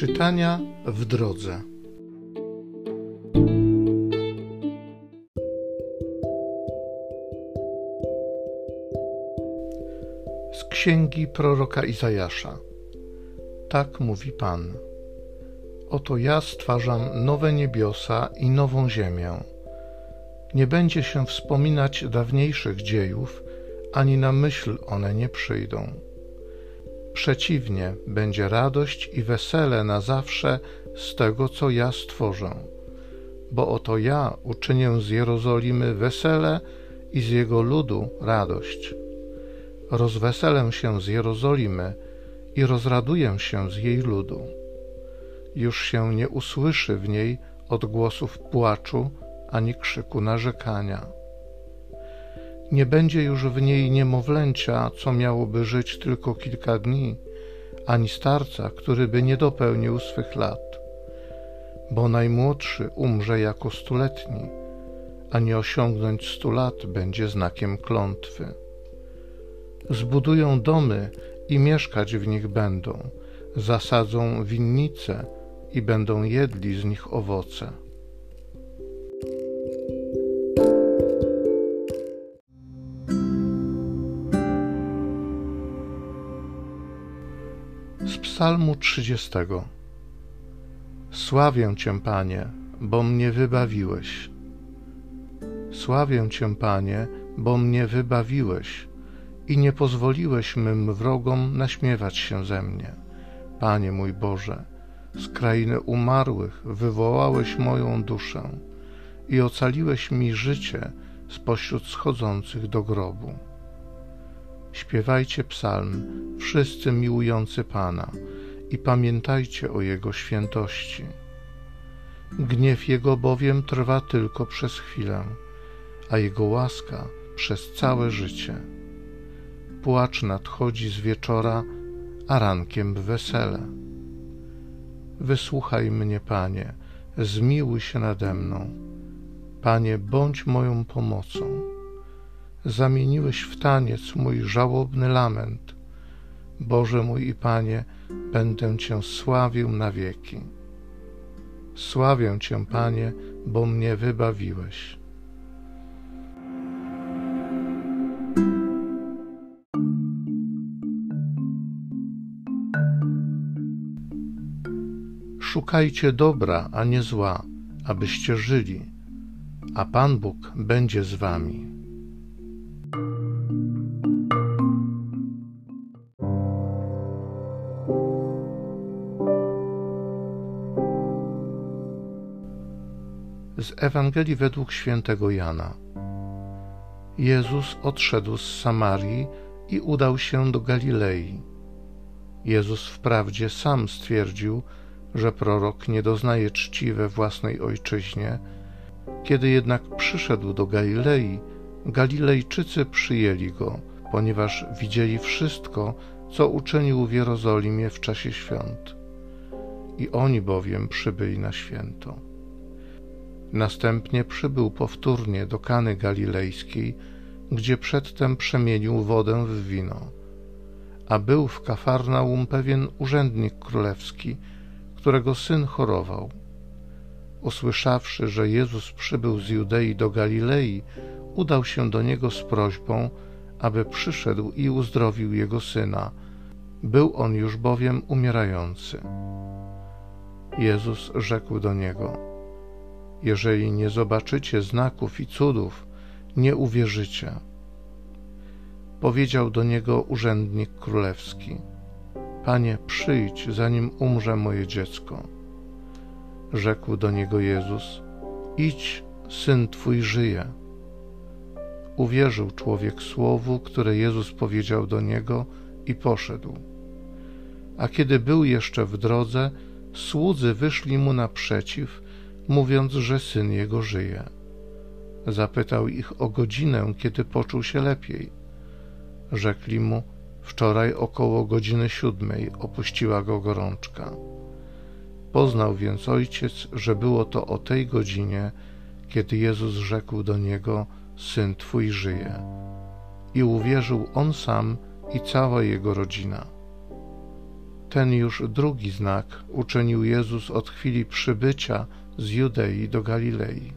Czytania w drodze. Z księgi proroka Izajasza. Tak mówi Pan. Oto ja stwarzam nowe niebiosa i nową ziemię. Nie będzie się wspominać dawniejszych dziejów, ani na myśl one nie przyjdą Przeciwnie, będzie radość i wesele na zawsze z tego, co ja stworzę. Bo oto ja uczynię z Jerozolimy wesele i z jego ludu radość. Rozweselę się z Jerozolimy i rozraduję się z jej ludu. Już się nie usłyszy w niej odgłosów płaczu ani krzyku narzekania nie będzie już w niej niemowlęcia, co miałoby żyć tylko kilka dni, ani starca, który by nie dopełnił swych lat, bo najmłodszy umrze jako stuletni, a nie osiągnąć stu lat będzie znakiem klątwy. Zbudują domy i mieszkać w nich będą, zasadzą winnice i będą jedli z nich owoce. Z Psalmu 30. Sławię Cię, Panie, bo mnie wybawiłeś. Sławię Cię, Panie, bo mnie wybawiłeś i nie pozwoliłeś mym wrogom naśmiewać się ze mnie. Panie mój Boże, z krainy umarłych wywołałeś moją duszę i ocaliłeś mi życie spośród schodzących do grobu. Śpiewajcie psalm, wszyscy miłujący Pana, i pamiętajcie o Jego świętości. Gniew Jego bowiem trwa tylko przez chwilę, a Jego łaska przez całe życie. Płacz nadchodzi z wieczora, a rankiem wesele. Wysłuchaj mnie, Panie, zmiłuj się nade mną. Panie, bądź moją pomocą zamieniłeś w taniec mój żałobny lament. Boże mój i Panie, będę Cię sławił na wieki. Sławię Cię, Panie, bo mnie wybawiłeś. Szukajcie dobra, a nie zła, abyście żyli, a Pan Bóg będzie z wami. Z Ewangelii według świętego Jana. Jezus odszedł z Samarii i udał się do Galilei. Jezus wprawdzie sam stwierdził, że prorok nie doznaje czci we własnej ojczyźnie. Kiedy jednak przyszedł do Galilei, Galilejczycy przyjęli go, ponieważ widzieli wszystko, co uczynił w Jerozolimie w czasie świąt. I oni bowiem przybyli na święto. Następnie przybył powtórnie do Kany Galilejskiej, gdzie przedtem przemienił wodę w wino. A był w Kafarnaum pewien urzędnik królewski, którego syn chorował. Usłyszawszy, że Jezus przybył z Judei do Galilei, udał się do niego z prośbą, aby przyszedł i uzdrowił jego syna. Był on już bowiem umierający. Jezus rzekł do niego – jeżeli nie zobaczycie znaków i cudów, nie uwierzycie. Powiedział do niego urzędnik królewski: Panie, przyjdź, zanim umrze moje dziecko. Rzekł do niego Jezus: Idź, syn twój żyje. Uwierzył człowiek słowu, które Jezus powiedział do niego i poszedł. A kiedy był jeszcze w drodze, słudzy wyszli mu naprzeciw mówiąc, że syn jego żyje. Zapytał ich o godzinę, kiedy poczuł się lepiej. Rzekli mu, wczoraj około godziny siódmej opuściła go gorączka. Poznał więc ojciec, że było to o tej godzinie, kiedy Jezus rzekł do niego: Syn twój żyje. I uwierzył on sam i cała jego rodzina. Ten już drugi znak uczynił Jezus od chwili przybycia z Judei do Galilei.